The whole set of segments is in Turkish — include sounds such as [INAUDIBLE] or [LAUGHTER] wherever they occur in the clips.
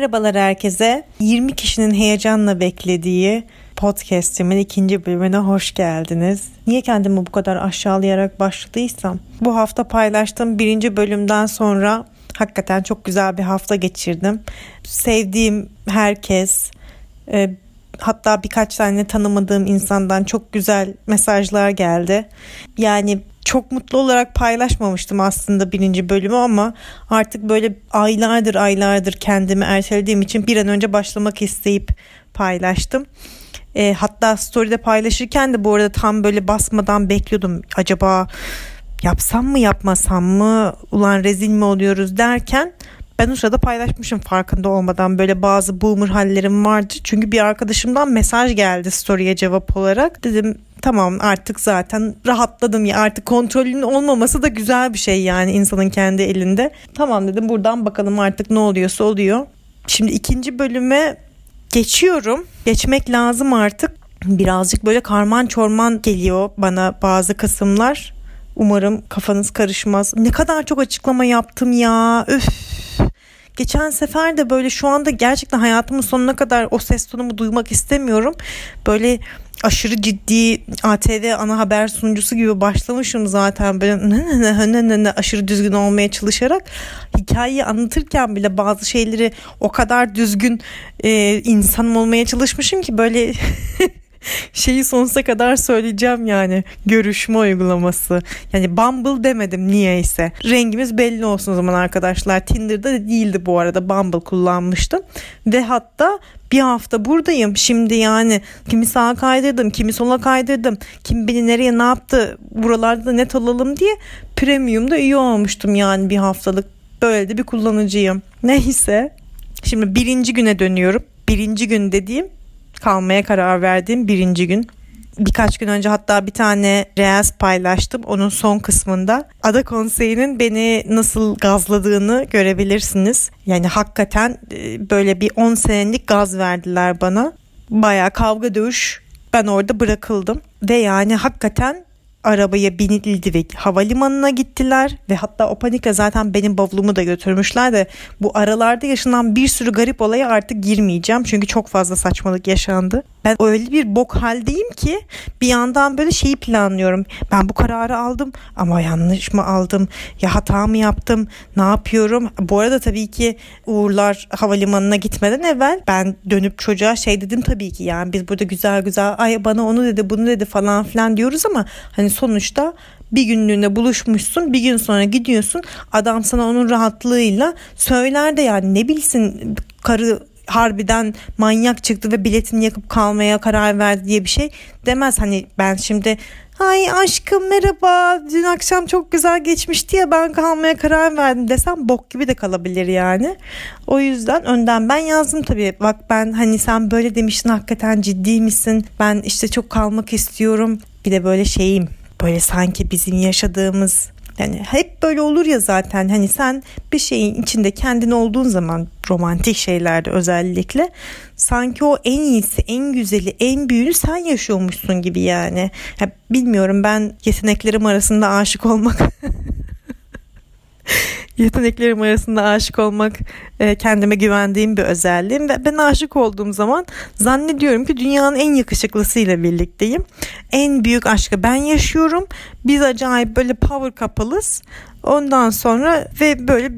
Merhabalar herkese. 20 kişinin heyecanla beklediği podcast'imin ikinci bölümüne hoş geldiniz. Niye kendimi bu kadar aşağılayarak başladıysam? Bu hafta paylaştığım birinci bölümden sonra hakikaten çok güzel bir hafta geçirdim. Sevdiğim herkes, e, hatta birkaç tane tanımadığım insandan çok güzel mesajlar geldi. Yani çok mutlu olarak paylaşmamıştım aslında birinci bölümü ama artık böyle aylardır aylardır kendimi ertelediğim için bir an önce başlamak isteyip paylaştım. E, hatta story'de paylaşırken de bu arada tam böyle basmadan bekliyordum. Acaba yapsam mı yapmasam mı ulan rezil mi oluyoruz derken ben o sırada paylaşmışım farkında olmadan böyle bazı boomer hallerim vardı. Çünkü bir arkadaşımdan mesaj geldi story'e cevap olarak. Dedim tamam artık zaten rahatladım ya artık kontrolün olmaması da güzel bir şey yani insanın kendi elinde. Tamam dedim buradan bakalım artık ne oluyorsa oluyor. Şimdi ikinci bölüme geçiyorum. Geçmek lazım artık. Birazcık böyle karman çorman geliyor bana bazı kısımlar. Umarım kafanız karışmaz. Ne kadar çok açıklama yaptım ya. Üf. Geçen sefer de böyle şu anda gerçekten hayatımın sonuna kadar o ses tonumu duymak istemiyorum. Böyle aşırı ciddi ATV ana haber sunucusu gibi başlamışım zaten. Böyle ne ne ne ne ne aşırı düzgün olmaya çalışarak hikayeyi anlatırken bile bazı şeyleri o kadar düzgün e, insan olmaya çalışmışım ki böyle [LAUGHS] şeyi sonsuza kadar söyleyeceğim yani görüşme uygulaması. Yani Bumble demedim niyeyse. Rengimiz belli olsun o zaman arkadaşlar. Tinder'da değildi bu arada Bumble kullanmıştım. Ve hatta bir hafta buradayım. Şimdi yani kimi sağa kaydırdım, kimi sola kaydırdım. Kim beni nereye ne yaptı buralarda net alalım diye premiumda üye olmuştum yani bir haftalık. Böyle de bir kullanıcıyım. Neyse. Şimdi birinci güne dönüyorum. Birinci gün dediğim kalmaya karar verdiğim birinci gün. Birkaç gün önce hatta bir tane reels paylaştım. Onun son kısmında Ada Konseyi'nin beni nasıl gazladığını görebilirsiniz. Yani hakikaten e, böyle bir 10 senelik gaz verdiler bana. Baya kavga dövüş ben orada bırakıldım. Ve yani hakikaten arabaya binildi ve havalimanına gittiler ve hatta o panikle zaten benim bavulumu da götürmüşler de bu aralarda yaşanan bir sürü garip olaya artık girmeyeceğim çünkü çok fazla saçmalık yaşandı. Ben öyle bir bok haldeyim ki bir yandan böyle şeyi planlıyorum. Ben bu kararı aldım ama yanlış mı aldım? Ya hata mı yaptım? Ne yapıyorum? Bu arada tabii ki Uğurlar havalimanına gitmeden evvel ben dönüp çocuğa şey dedim tabii ki yani biz burada güzel güzel ay bana onu dedi bunu dedi falan filan diyoruz ama hani sonuçta bir günlüğüne buluşmuşsun bir gün sonra gidiyorsun adam sana onun rahatlığıyla söyler de yani ne bilsin karı harbiden manyak çıktı ve biletini yakıp kalmaya karar verdi diye bir şey demez. Hani ben şimdi ay aşkım merhaba dün akşam çok güzel geçmişti ya ben kalmaya karar verdim desem bok gibi de kalabilir yani. O yüzden önden ben yazdım tabii bak ben hani sen böyle demiştin hakikaten ciddi misin ben işte çok kalmak istiyorum bir de böyle şeyim böyle sanki bizim yaşadığımız yani hep böyle olur ya zaten hani sen bir şeyin içinde kendin olduğun zaman romantik şeylerde özellikle sanki o en iyisi, en güzeli, en büyüğünü sen yaşıyormuşsun gibi yani. Ya bilmiyorum ben yeteneklerim arasında aşık olmak [LAUGHS] yeteneklerim arasında aşık olmak e, kendime güvendiğim bir özelliğim ve ben aşık olduğum zaman zannediyorum ki dünyanın en yakışıklısıyla birlikteyim. En büyük aşkı ben yaşıyorum. Biz acayip böyle power couple'ız. Ondan sonra ve böyle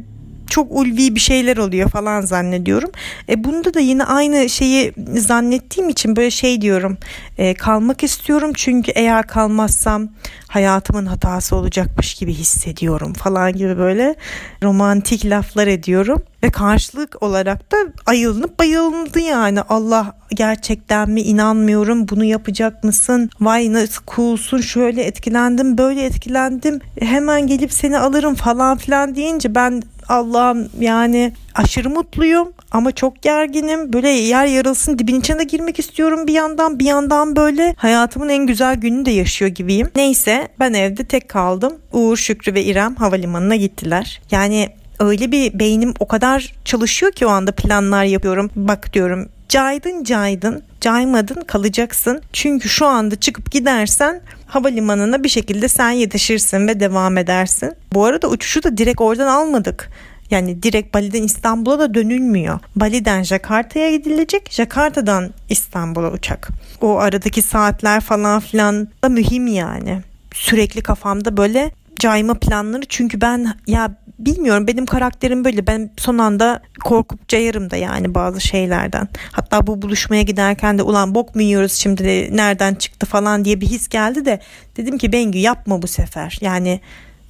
çok ulvi bir şeyler oluyor falan zannediyorum. E bunda da yine aynı şeyi zannettiğim için böyle şey diyorum. E, kalmak istiyorum çünkü eğer kalmazsam hayatımın hatası olacakmış gibi hissediyorum falan gibi böyle romantik laflar ediyorum ve karşılık olarak da ayılınıp bayılındı yani Allah gerçekten mi inanmıyorum bunu yapacak mısın vay nasıl coolsun şöyle etkilendim böyle etkilendim hemen gelip seni alırım falan filan deyince ben Allah'ım yani aşırı mutluyum ama çok gerginim. Böyle yer yarılsın dibin içine de girmek istiyorum bir yandan. Bir yandan böyle hayatımın en güzel gününü de yaşıyor gibiyim. Neyse ben evde tek kaldım. Uğur, Şükrü ve İrem havalimanına gittiler. Yani öyle bir beynim o kadar çalışıyor ki o anda planlar yapıyorum. Bak diyorum caydın caydın caymadın kalacaksın. Çünkü şu anda çıkıp gidersen havalimanına bir şekilde sen yetişirsin ve devam edersin. Bu arada uçuşu da direkt oradan almadık. Yani direkt Bali'den İstanbul'a da dönülmüyor. Bali'den Jakarta'ya gidilecek. Jakarta'dan İstanbul'a uçak. O aradaki saatler falan filan da mühim yani. Sürekli kafamda böyle cayma planları çünkü ben ya bilmiyorum benim karakterim böyle ben son anda korkup cayarım da yani bazı şeylerden. Hatta bu buluşmaya giderken de ulan bok mu yiyoruz şimdi de nereden çıktı falan diye bir his geldi de dedim ki Bengü yapma bu sefer. Yani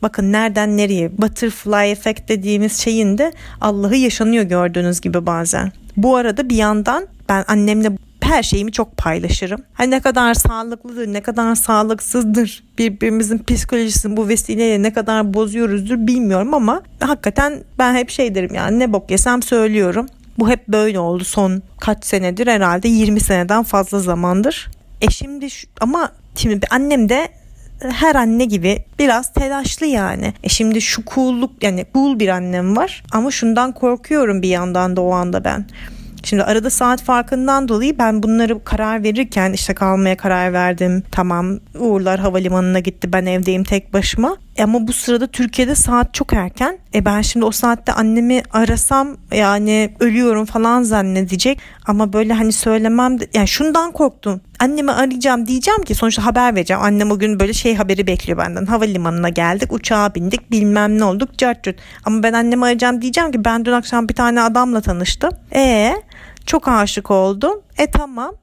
bakın nereden nereye butterfly effect dediğimiz şeyin de Allah'ı yaşanıyor gördüğünüz gibi bazen. Bu arada bir yandan ben annemle her şeyimi çok paylaşırım. Hani ne kadar sağlıklıdır, ne kadar sağlıksızdır birbirimizin psikolojisini bu vesileyle ne kadar bozuyoruzdur bilmiyorum ama hakikaten ben hep şey derim yani ne bok yesem söylüyorum. Bu hep böyle oldu son kaç senedir herhalde 20 seneden fazla zamandır. E şimdi şu, ama şimdi annem de her anne gibi biraz telaşlı yani. E şimdi şu cool'luk yani cool bir annem var ama şundan korkuyorum bir yandan da o anda ben. Şimdi arada saat farkından dolayı ben bunları karar verirken işte kalmaya karar verdim. Tamam Uğurlar havalimanına gitti ben evdeyim tek başıma. E ama bu sırada Türkiye'de saat çok erken. E ben şimdi o saatte annemi arasam yani ölüyorum falan zannedecek. Ama böyle hani söylemem de, yani şundan korktum. Annemi arayacağım diyeceğim ki sonuçta haber vereceğim. Annem o gün böyle şey haberi bekliyor benden. Havalimanına geldik uçağa bindik bilmem ne olduk cart Ama ben annemi arayacağım diyeceğim ki ben dün akşam bir tane adamla tanıştım. E çok aşık oldum. E tamam.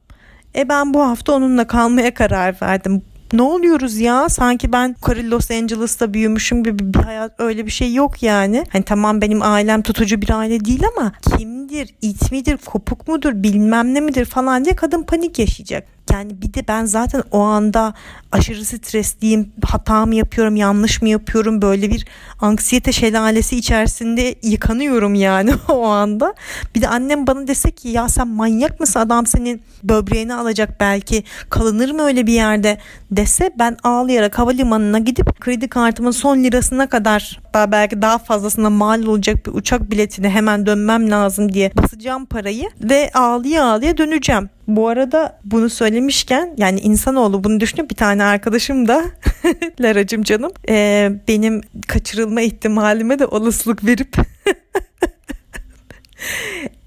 E ben bu hafta onunla kalmaya karar verdim ne oluyoruz ya? Sanki ben yukarı Los Angeles'ta büyümüşüm gibi bir hayat öyle bir şey yok yani. Hani tamam benim ailem tutucu bir aile değil ama kimdir, it midir, kopuk mudur, bilmem ne midir falan diye kadın panik yaşayacak. Yani bir de ben zaten o anda aşırı stresliyim, hata mı yapıyorum, yanlış mı yapıyorum böyle bir anksiyete şelalesi içerisinde yıkanıyorum yani [LAUGHS] o anda. Bir de annem bana dese ki ya sen manyak mısın adam senin böbreğini alacak belki kalınır mı öyle bir yerde dese ben ağlayarak havalimanına gidip kredi kartımın son lirasına kadar daha belki daha fazlasına mal olacak bir uçak biletini hemen dönmem lazım diye basacağım parayı ve ağlıya ağlıya döneceğim. Bu arada bunu söylemişken yani insanoğlu bunu düşünüyor bir tane arkadaşım da [LAUGHS] Laracım canım e, benim kaçırılma ihtimalime de olasılık verip [LAUGHS]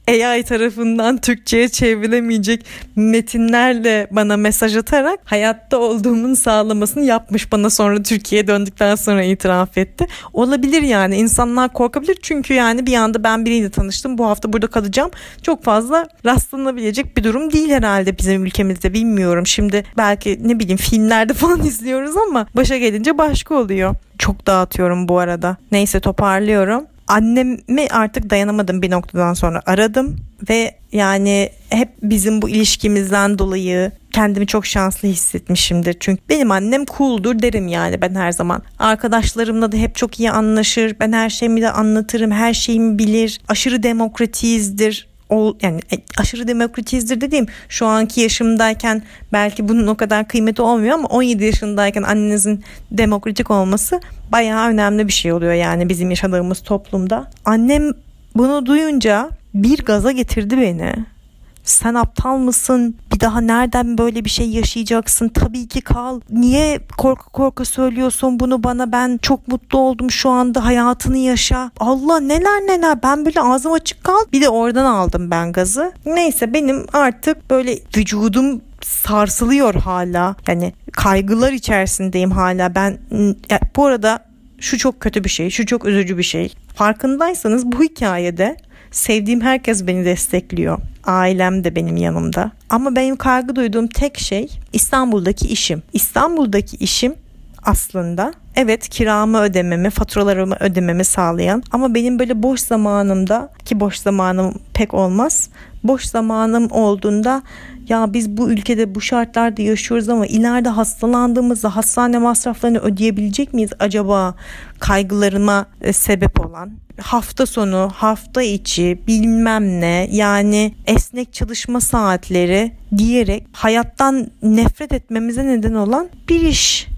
AI tarafından Türkçe'ye çevrilemeyecek metinlerle bana mesaj atarak hayatta olduğumun sağlamasını yapmış bana sonra Türkiye'ye döndükten sonra itiraf etti. Olabilir yani insanlar korkabilir çünkü yani bir anda ben biriyle tanıştım bu hafta burada kalacağım. Çok fazla rastlanabilecek bir durum değil herhalde bizim ülkemizde bilmiyorum. Şimdi belki ne bileyim filmlerde [LAUGHS] falan izliyoruz ama başa gelince başka oluyor. Çok dağıtıyorum bu arada. Neyse toparlıyorum annemi artık dayanamadım bir noktadan sonra aradım ve yani hep bizim bu ilişkimizden dolayı kendimi çok şanslı hissetmişimdir. Çünkü benim annem cool'dur derim yani ben her zaman. Arkadaşlarımla da hep çok iyi anlaşır. Ben her şeyimi de anlatırım. Her şeyimi bilir. Aşırı demokratizdir ol, yani e, aşırı demokratizdir dediğim şu anki yaşımdayken belki bunun o kadar kıymeti olmuyor ama 17 yaşındayken annenizin demokratik olması bayağı önemli bir şey oluyor yani bizim yaşadığımız toplumda. Annem bunu duyunca bir gaza getirdi beni sen aptal mısın? Bir daha nereden böyle bir şey yaşayacaksın? Tabii ki kal. Niye korku korku söylüyorsun bunu bana? Ben çok mutlu oldum şu anda. Hayatını yaşa. Allah neler neler. Ben böyle ağzım açık kal. Bir de oradan aldım ben gazı. Neyse benim artık böyle vücudum sarsılıyor hala. Yani kaygılar içerisindeyim hala. Ben ya, bu arada şu çok kötü bir şey, şu çok üzücü bir şey. Farkındaysanız bu hikayede sevdiğim herkes beni destekliyor. Ailem de benim yanımda. Ama benim kaygı duyduğum tek şey İstanbul'daki işim. İstanbul'daki işim aslında evet kiramı ödememi, faturalarımı ödememi sağlayan ama benim böyle boş zamanımda ki boş zamanım pek olmaz. Boş zamanım olduğunda ya biz bu ülkede bu şartlarda yaşıyoruz ama ileride hastalandığımızda hastane masraflarını ödeyebilecek miyiz acaba kaygılarıma e, sebep olan hafta sonu, hafta içi bilmem ne yani esnek çalışma saatleri diyerek hayattan nefret etmemize neden olan bir iş.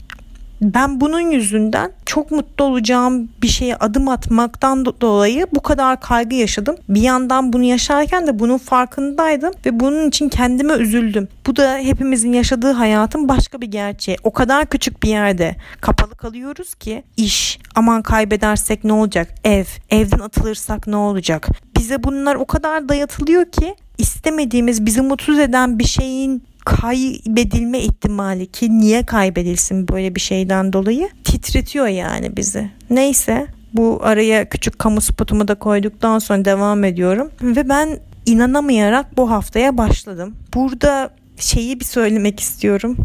Ben bunun yüzünden çok mutlu olacağım bir şeye adım atmaktan dolayı bu kadar kaygı yaşadım. Bir yandan bunu yaşarken de bunun farkındaydım ve bunun için kendime üzüldüm. Bu da hepimizin yaşadığı hayatın başka bir gerçeği. O kadar küçük bir yerde kapalı kalıyoruz ki iş aman kaybedersek ne olacak? Ev, evden atılırsak ne olacak? Bize bunlar o kadar dayatılıyor ki istemediğimiz bizi mutsuz eden bir şeyin kaybedilme ihtimali ki niye kaybedilsin böyle bir şeyden dolayı titretiyor yani bizi. Neyse bu araya küçük kamu spotumu da koyduktan sonra devam ediyorum ve ben inanamayarak bu haftaya başladım. Burada şeyi bir söylemek istiyorum.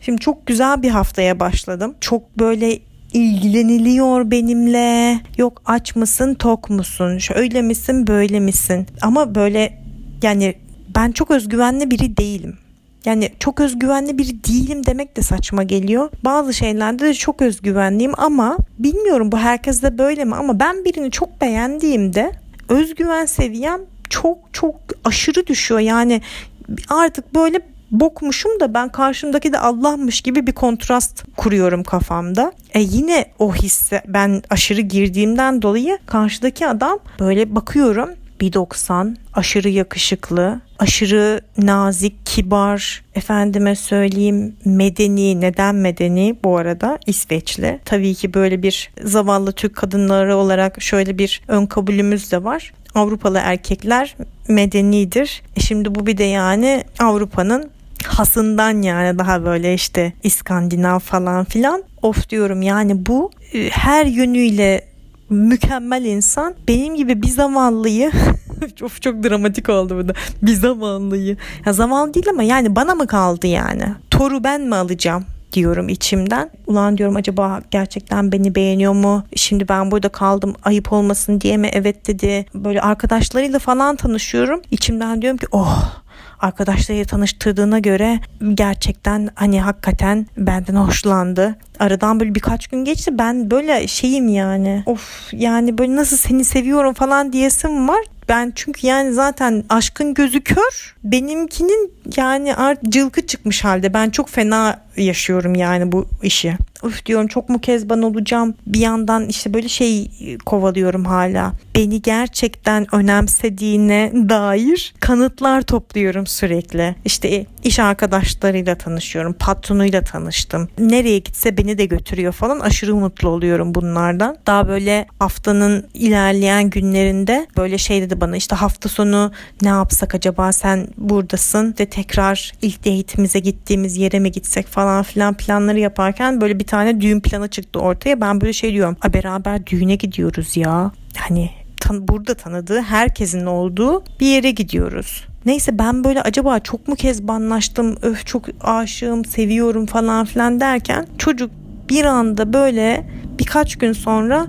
Şimdi çok güzel bir haftaya başladım. Çok böyle ilgileniliyor benimle. Yok aç mısın, tok musun? Şöyle misin, böyle misin? Ama böyle yani ben çok özgüvenli biri değilim. Yani çok özgüvenli biri değilim demek de saçma geliyor. Bazı şeylerde de çok özgüvenliyim ama bilmiyorum bu herkeste böyle mi ama ben birini çok beğendiğimde özgüven seviyem çok çok aşırı düşüyor. Yani artık böyle bokmuşum da ben karşımdaki de Allah'mış gibi bir kontrast kuruyorum kafamda. E yine o hisse ben aşırı girdiğimden dolayı karşıdaki adam böyle bakıyorum 1.90 aşırı yakışıklı, aşırı nazik, kibar, efendime söyleyeyim medeni. Neden medeni bu arada? İsveçli. Tabii ki böyle bir zavallı Türk kadınları olarak şöyle bir ön kabulümüz de var. Avrupalı erkekler medenidir. E şimdi bu bir de yani Avrupa'nın hasından yani daha böyle işte İskandinav falan filan. Of diyorum yani bu e, her yönüyle mükemmel insan benim gibi bir zavallıyı [LAUGHS] çok çok dramatik oldu bu da bir zavallıyı ya zavallı değil ama yani bana mı kaldı yani toru ben mi alacağım diyorum içimden. Ulan diyorum acaba gerçekten beni beğeniyor mu? Şimdi ben burada kaldım ayıp olmasın diye mi? Evet dedi. Böyle arkadaşlarıyla falan tanışıyorum. İçimden diyorum ki oh arkadaşlarıyla tanıştırdığına göre gerçekten hani hakikaten benden hoşlandı. Aradan böyle birkaç gün geçti ben böyle şeyim yani of yani böyle nasıl seni seviyorum falan diyesim var. Ben çünkü yani zaten aşkın gözü kör. Benimkinin yani art cılkı çıkmış halde. Ben çok fena yaşıyorum yani bu işi. Üf diyorum çok mu kezban olacağım. Bir yandan işte böyle şey kovalıyorum hala. Beni gerçekten önemsediğine dair kanıtlar topluyorum sürekli. İşte iş arkadaşlarıyla tanışıyorum. Patronuyla tanıştım. Nereye gitse beni de götürüyor falan. Aşırı mutlu oluyorum bunlardan. Daha böyle haftanın ilerleyen günlerinde böyle şey dedi bana işte hafta sonu ne yapsak acaba sen buradasın de tekrar ilk date'imize gittiğimiz yere mi gitsek falan filan planları yaparken böyle bir tane düğün planı çıktı ortaya. Ben böyle şey diyorum. A beraber düğüne gidiyoruz ya. Hani tan burada tanıdığı herkesin olduğu bir yere gidiyoruz. Neyse ben böyle acaba çok mu kez banlaştım, öf çok aşığım, seviyorum falan filan derken çocuk bir anda böyle birkaç gün sonra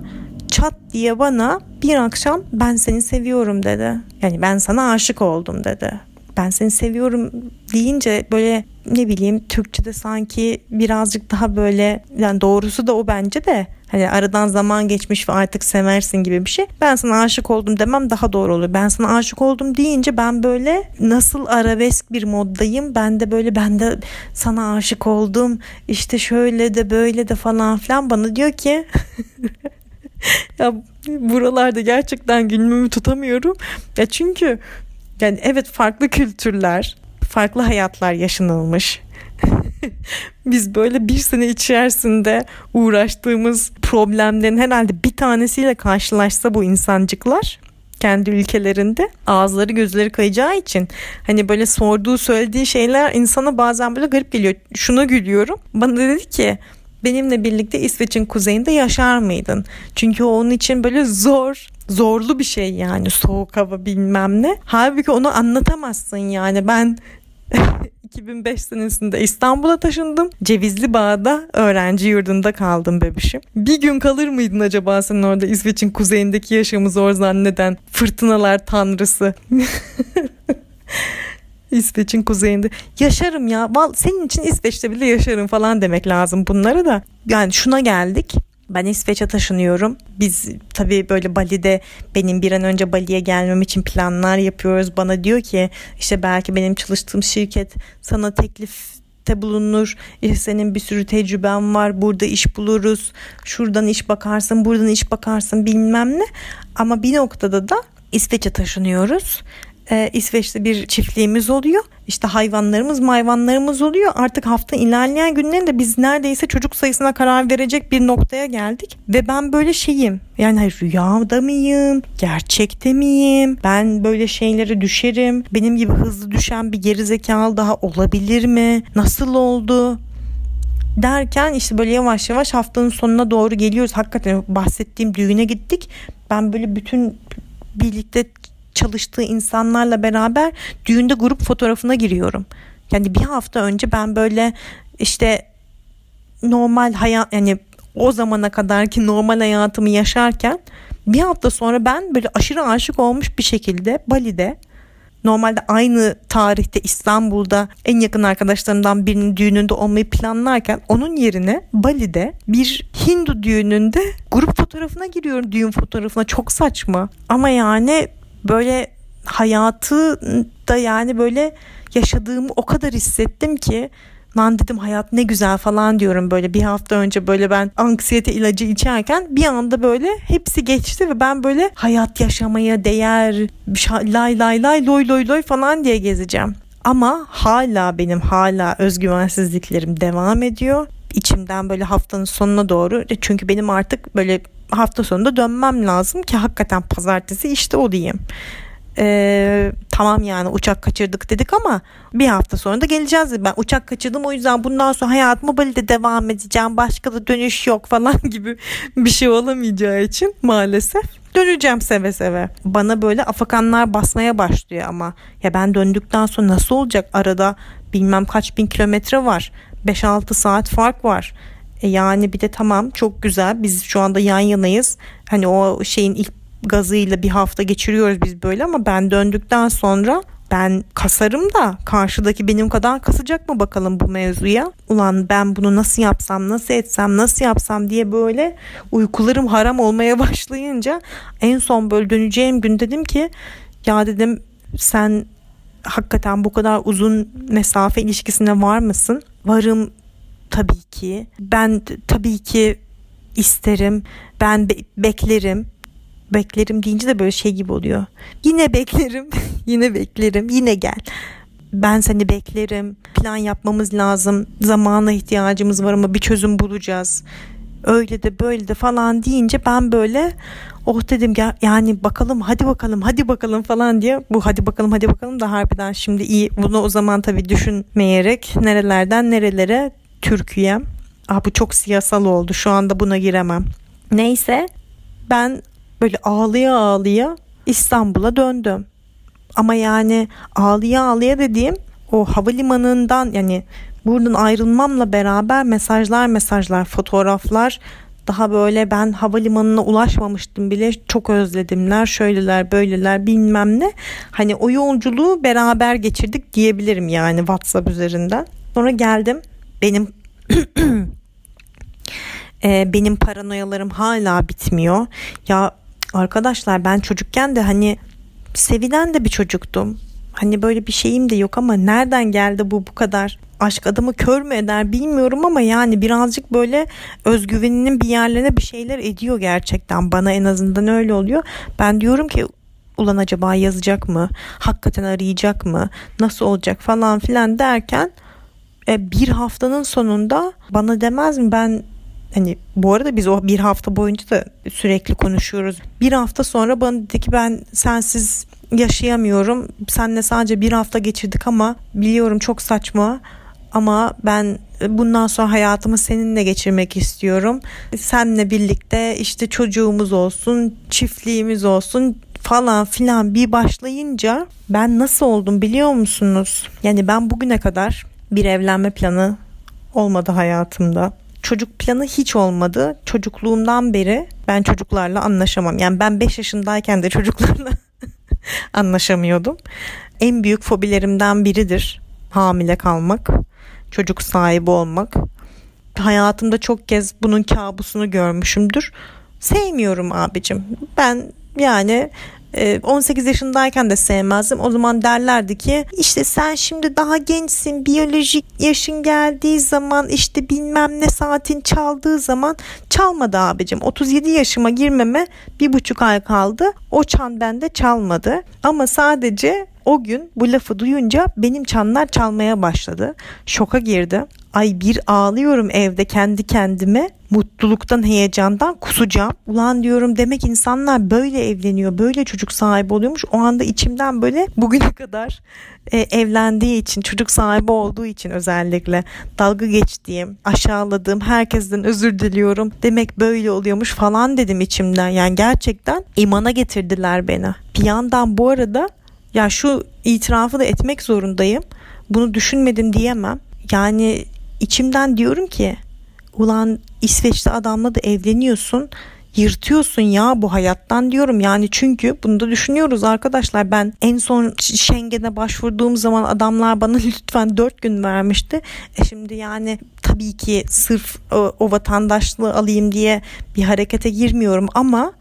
çat diye bana bir akşam ben seni seviyorum dedi. Yani ben sana aşık oldum dedi. Ben seni seviyorum deyince böyle ne bileyim Türkçe'de sanki birazcık daha böyle yani doğrusu da o bence de hani aradan zaman geçmiş ve artık seversin gibi bir şey. Ben sana aşık oldum demem daha doğru olur. Ben sana aşık oldum deyince ben böyle nasıl arabesk bir moddayım. Ben de böyle ben de sana aşık oldum. İşte şöyle de böyle de falan filan bana diyor ki [LAUGHS] ya buralarda gerçekten gülmemi tutamıyorum. Ya çünkü yani evet farklı kültürler, farklı hayatlar yaşanılmış. [LAUGHS] Biz böyle bir sene içerisinde uğraştığımız problemlerin herhalde bir tanesiyle karşılaşsa bu insancıklar kendi ülkelerinde ağızları gözleri kayacağı için hani böyle sorduğu söylediği şeyler insana bazen böyle garip geliyor. Şuna gülüyorum. Bana dedi ki benimle birlikte İsveç'in kuzeyinde yaşar mıydın? Çünkü onun için böyle zor, zorlu bir şey yani soğuk hava bilmem ne. Halbuki onu anlatamazsın yani ben [LAUGHS] 2005 senesinde İstanbul'a taşındım. Cevizli Bağ'da öğrenci yurdunda kaldım bebişim. Bir gün kalır mıydın acaba sen orada İsveç'in kuzeyindeki yaşamı zor zanneden fırtınalar tanrısı? [LAUGHS] İsveç'in kuzeyinde. Yaşarım ya. Senin için İsveç'te bile yaşarım falan demek lazım bunlara da. Yani şuna geldik. Ben İsveç'e taşınıyorum. Biz tabii böyle Bali'de benim bir an önce Bali'ye gelmem için planlar yapıyoruz. Bana diyor ki işte belki benim çalıştığım şirket sana teklif bulunur. İşte senin bir sürü tecrüben var. Burada iş buluruz. Şuradan iş bakarsın, buradan iş bakarsın bilmem ne. Ama bir noktada da İsveç'e taşınıyoruz e, İsveç'te bir çiftliğimiz oluyor. İşte hayvanlarımız mayvanlarımız oluyor. Artık hafta ilerleyen günlerinde biz neredeyse çocuk sayısına karar verecek bir noktaya geldik. Ve ben böyle şeyim. Yani hayır, rüyada mıyım? Gerçekte miyim? Ben böyle şeylere düşerim. Benim gibi hızlı düşen bir gerizekalı daha olabilir mi? Nasıl oldu? derken işte böyle yavaş yavaş haftanın sonuna doğru geliyoruz. Hakikaten bahsettiğim düğüne gittik. Ben böyle bütün birlikte çalıştığı insanlarla beraber düğünde grup fotoğrafına giriyorum. Yani bir hafta önce ben böyle işte normal hayat yani o zamana kadarki normal hayatımı yaşarken bir hafta sonra ben böyle aşırı aşık olmuş bir şekilde Bali'de normalde aynı tarihte İstanbul'da en yakın arkadaşlarımdan birinin düğününde olmayı planlarken onun yerine Bali'de bir Hindu düğününde grup fotoğrafına giriyorum düğün fotoğrafına çok saçma ama yani böyle hayatı da yani böyle yaşadığımı o kadar hissettim ki lan dedim hayat ne güzel falan diyorum böyle bir hafta önce böyle ben anksiyete ilacı içerken bir anda böyle hepsi geçti ve ben böyle hayat yaşamaya değer lay lay lay loy loy loy falan diye gezeceğim. Ama hala benim hala özgüvensizliklerim devam ediyor. İçimden böyle haftanın sonuna doğru çünkü benim artık böyle hafta sonunda dönmem lazım ki hakikaten pazartesi işte o diyeyim. Ee, tamam yani uçak kaçırdık dedik ama bir hafta sonra da geleceğiz. Ben uçak kaçırdım o yüzden bundan sonra hayatıma Bali'de devam edeceğim. Başka da dönüş yok falan [LAUGHS] gibi bir şey olamayacağı için maalesef döneceğim seve seve. Bana böyle afakanlar basmaya başlıyor ama ya ben döndükten sonra nasıl olacak? Arada bilmem kaç bin kilometre var. 5-6 saat fark var. E yani bir de tamam çok güzel biz şu anda yan yanayız. Hani o şeyin ilk gazıyla bir hafta geçiriyoruz biz böyle ama ben döndükten sonra ben kasarım da karşıdaki benim kadar kasacak mı bakalım bu mevzuya. Ulan ben bunu nasıl yapsam, nasıl etsem, nasıl yapsam diye böyle uykularım haram olmaya [LAUGHS] başlayınca en son böyle döneceğim gün dedim ki ya dedim sen hakikaten bu kadar uzun mesafe ilişkisine var mısın? Varım tabii ki. Ben tabii ki isterim. Ben be- beklerim. Beklerim deyince de böyle şey gibi oluyor. Yine beklerim. [LAUGHS] yine beklerim. Yine gel. Ben seni beklerim. Plan yapmamız lazım. Zamana ihtiyacımız var ama bir çözüm bulacağız. Öyle de böyle de falan deyince ben böyle oh dedim yani bakalım hadi bakalım hadi bakalım falan diye bu hadi bakalım hadi bakalım da harbiden şimdi iyi bunu o zaman tabii düşünmeyerek nerelerden nerelere Türkiye. Ah bu çok siyasal oldu. Şu anda buna giremem. Neyse ben böyle ağlıya ağlıya İstanbul'a döndüm. Ama yani ağlıya ağlıya dediğim o havalimanından yani buradan ayrılmamla beraber mesajlar mesajlar fotoğraflar daha böyle ben havalimanına ulaşmamıştım bile çok özledimler şöyleler böyleler bilmem ne hani o yolculuğu beraber geçirdik diyebilirim yani WhatsApp üzerinden sonra geldim benim [CLEARS THROAT] e, benim paranoyalarım hala bitmiyor. Ya arkadaşlar ben çocukken de hani sevilen de bir çocuktum. Hani böyle bir şeyim de yok ama nereden geldi bu bu kadar? Aşk adamı kör mü eder bilmiyorum ama yani birazcık böyle özgüveninin bir yerlerine bir şeyler ediyor gerçekten. Bana en azından öyle oluyor. Ben diyorum ki ulan acaba yazacak mı? Hakikaten arayacak mı? Nasıl olacak falan filan derken e, bir haftanın sonunda bana demez mi ben hani bu arada biz o bir hafta boyunca da sürekli konuşuyoruz. Bir hafta sonra bana dedi ki ben sensiz yaşayamıyorum. Senle sadece bir hafta geçirdik ama biliyorum çok saçma ama ben bundan sonra hayatımı seninle geçirmek istiyorum. Seninle birlikte işte çocuğumuz olsun, çiftliğimiz olsun falan filan bir başlayınca ben nasıl oldum biliyor musunuz? Yani ben bugüne kadar bir evlenme planı olmadı hayatımda. Çocuk planı hiç olmadı. Çocukluğumdan beri ben çocuklarla anlaşamam. Yani ben 5 yaşındayken de çocuklarla [LAUGHS] anlaşamıyordum. En büyük fobilerimden biridir hamile kalmak, çocuk sahibi olmak. Hayatımda çok kez bunun kabusunu görmüşümdür. Sevmiyorum abicim. Ben yani 18 ee, yaşındayken de sevmezdim. O zaman derlerdi ki işte sen şimdi daha gençsin biyolojik yaşın geldiği zaman işte bilmem ne saatin çaldığı zaman çalmadı abicim. 37 yaşıma girmeme bir buçuk ay kaldı. O çan bende çalmadı. Ama sadece o gün bu lafı duyunca benim çanlar çalmaya başladı. Şoka girdi. Ay bir ağlıyorum evde kendi kendime. Mutluluktan, heyecandan kusacağım. Ulan diyorum demek insanlar böyle evleniyor, böyle çocuk sahibi oluyormuş. O anda içimden böyle bugüne kadar e, evlendiği için, çocuk sahibi olduğu için özellikle dalga geçtiğim, aşağıladığım herkesten özür diliyorum. Demek böyle oluyormuş falan dedim içimden. Yani gerçekten imana getirdiler beni. Bir yandan bu arada ya şu itirafı da etmek zorundayım. Bunu düşünmedim diyemem. Yani içimden diyorum ki ulan İsveç'te adamla da evleniyorsun. Yırtıyorsun ya bu hayattan diyorum. Yani çünkü bunu da düşünüyoruz arkadaşlar. Ben en son Schengen'e başvurduğum zaman adamlar bana [LAUGHS] lütfen 4 gün vermişti. E şimdi yani tabii ki sırf o, o vatandaşlığı alayım diye bir harekete girmiyorum ama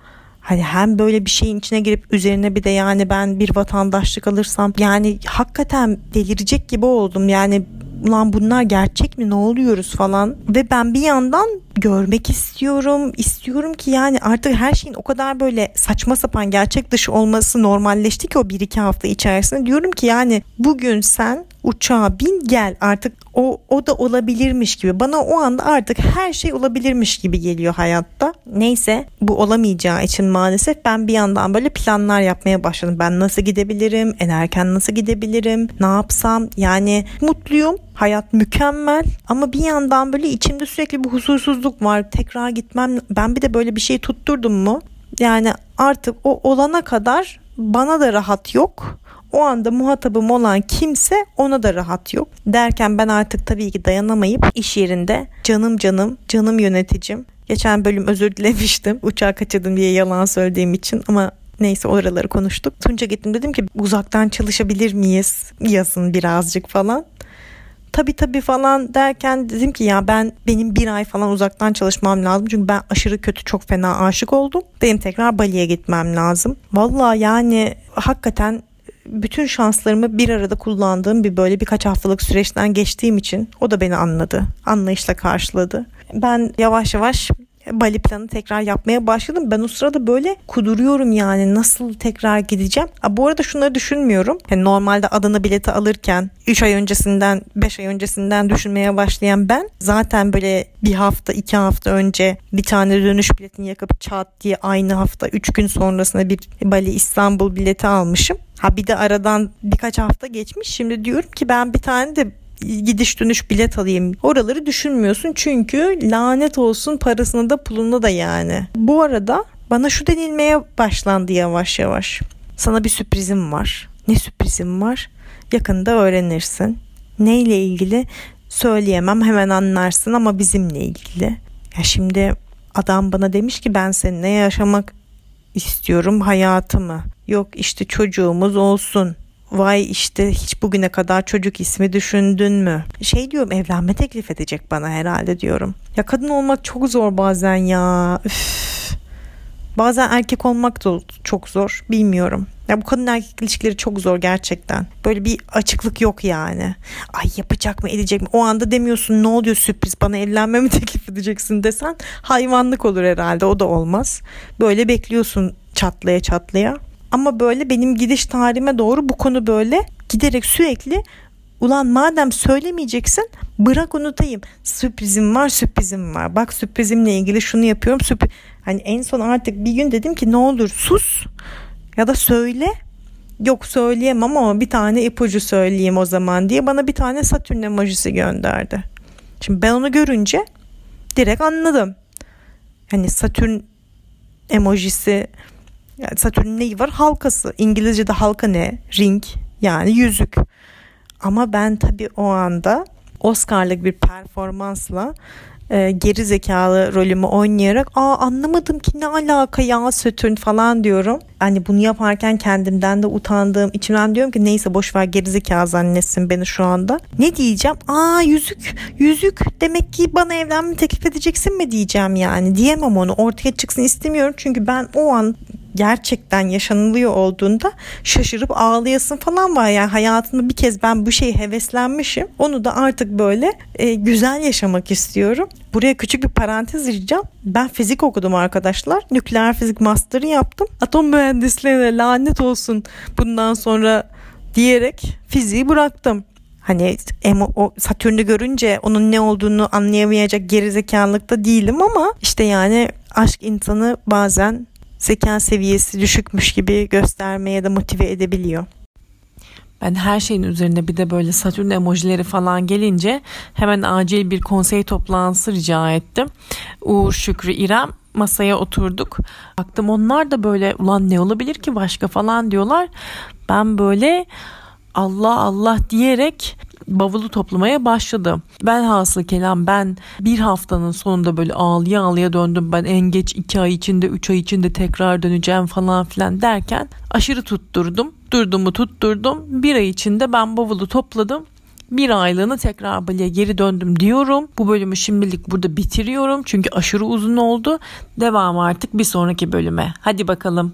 Hani hem böyle bir şeyin içine girip üzerine bir de yani ben bir vatandaşlık alırsam yani hakikaten delirecek gibi oldum. Yani ulan bunlar gerçek mi? Ne oluyoruz? falan. Ve ben bir yandan görmek istiyorum. İstiyorum ki yani artık her şeyin o kadar böyle saçma sapan gerçek dışı olması normalleşti ki o bir iki hafta içerisinde. Diyorum ki yani bugün sen uçağa bin gel artık o, o da olabilirmiş gibi. Bana o anda artık her şey olabilirmiş gibi geliyor hayatta. Neyse bu olamayacağı için maalesef ben bir yandan böyle planlar yapmaya başladım. Ben nasıl gidebilirim? En erken nasıl gidebilirim? Ne yapsam? Yani mutluyum. Hayat mükemmel. Ama bir yandan böyle içimde sürekli bir huzursuzluk var tekrar gitmem ben bir de böyle bir şey tutturdum mu yani artık o olana kadar bana da rahat yok o anda muhatabım olan kimse ona da rahat yok. Derken ben artık tabii ki dayanamayıp iş yerinde canım canım, canım yöneticim. Geçen bölüm özür dilemiştim. Uçağı kaçırdım diye yalan söylediğim için ama Neyse oraları konuştuk. Tunca gittim dedim ki uzaktan çalışabilir miyiz? Yazın birazcık falan. Tabii tabii falan derken dedim ki ya ben benim bir ay falan uzaktan çalışmam lazım. Çünkü ben aşırı kötü çok fena aşık oldum. Benim tekrar Bali'ye gitmem lazım. Valla yani hakikaten bütün şanslarımı bir arada kullandığım bir böyle birkaç haftalık süreçten geçtiğim için o da beni anladı. Anlayışla karşıladı. Ben yavaş yavaş Bali planı tekrar yapmaya başladım. Ben o sırada böyle kuduruyorum yani nasıl tekrar gideceğim. Ha, bu arada şunları düşünmüyorum. Yani normalde Adana bileti alırken 3 ay öncesinden 5 ay öncesinden düşünmeye başlayan ben zaten böyle bir hafta 2 hafta önce bir tane dönüş biletini yakıp çat diye aynı hafta 3 gün sonrasında bir Bali İstanbul bileti almışım. Ha bir de aradan birkaç hafta geçmiş. Şimdi diyorum ki ben bir tane de gidiş dönüş bilet alayım. Oraları düşünmüyorsun çünkü lanet olsun parasını da pulunu da yani. Bu arada bana şu denilmeye başlandı yavaş yavaş. Sana bir sürprizim var. Ne sürprizim var? Yakında öğrenirsin. Neyle ilgili söyleyemem hemen anlarsın ama bizimle ilgili. Ya şimdi adam bana demiş ki ben seninle yaşamak istiyorum hayatımı. Yok işte çocuğumuz olsun vay işte hiç bugüne kadar çocuk ismi düşündün mü? Şey diyorum evlenme teklif edecek bana herhalde diyorum. Ya kadın olmak çok zor bazen ya. Üf. Bazen erkek olmak da çok zor. Bilmiyorum. Ya bu kadın erkek ilişkileri çok zor gerçekten. Böyle bir açıklık yok yani. Ay yapacak mı edecek mi? O anda demiyorsun ne oluyor sürpriz bana evlenme mi [LAUGHS] teklif edeceksin desen hayvanlık olur herhalde o da olmaz. Böyle bekliyorsun çatlaya çatlaya. Ama böyle benim gidiş tarihime doğru bu konu böyle giderek sürekli ulan madem söylemeyeceksin bırak unutayım. Sürprizim var sürprizim var. Bak sürprizimle ilgili şunu yapıyorum. Sürpriz. Hani en son artık bir gün dedim ki ne olur sus ya da söyle. Yok söyleyemem ama bir tane ipucu söyleyeyim o zaman diye bana bir tane Satürn emojisi gönderdi. Şimdi ben onu görünce direkt anladım. Hani Satürn emojisi yani Satürn'ün neyi var? Halkası. İngilizce'de halka ne? Ring yani yüzük. Ama ben tabii o anda Oscar'lık bir performansla e, geri zekalı rolümü oynayarak aa anlamadım ki ne alaka ya Satürn falan diyorum. Hani bunu yaparken kendimden de utandığım içimden diyorum ki neyse boş ver geri zekalı zannetsin beni şu anda. Ne diyeceğim? Aa yüzük yüzük demek ki bana evlenme teklif edeceksin mi diyeceğim yani. Diyemem onu ortaya çıksın istemiyorum çünkü ben o an gerçekten yaşanılıyor olduğunda şaşırıp ağlayasın falan var. Yani hayatımda bir kez ben bu şeyi heveslenmişim. Onu da artık böyle e, güzel yaşamak istiyorum. Buraya küçük bir parantez gireceğim. Ben fizik okudum arkadaşlar. Nükleer fizik master'ı yaptım. Atom mühendisliğine lanet olsun bundan sonra diyerek fiziği bıraktım. Hani o Satürn'ü görünce onun ne olduğunu anlayamayacak gerizekalılıkta değilim ama işte yani aşk insanı bazen zeka seviyesi düşükmüş gibi göstermeye de motive edebiliyor. Ben her şeyin üzerine bir de böyle Satürn emojileri falan gelince hemen acil bir konsey toplantısı rica ettim. Uğur, Şükrü, İrem masaya oturduk. Baktım onlar da böyle ulan ne olabilir ki başka falan diyorlar. Ben böyle Allah Allah diyerek bavulu toplamaya başladım. Ben hasıl kelam ben bir haftanın sonunda böyle ağlıya ağlıya döndüm. Ben en geç iki ay içinde üç ay içinde tekrar döneceğim falan filan derken aşırı tutturdum. Durdumu tutturdum. Bir ay içinde ben bavulu topladım bir aylığını tekrar Bali'ye geri döndüm diyorum. Bu bölümü şimdilik burada bitiriyorum. Çünkü aşırı uzun oldu. Devam artık bir sonraki bölüme. Hadi bakalım.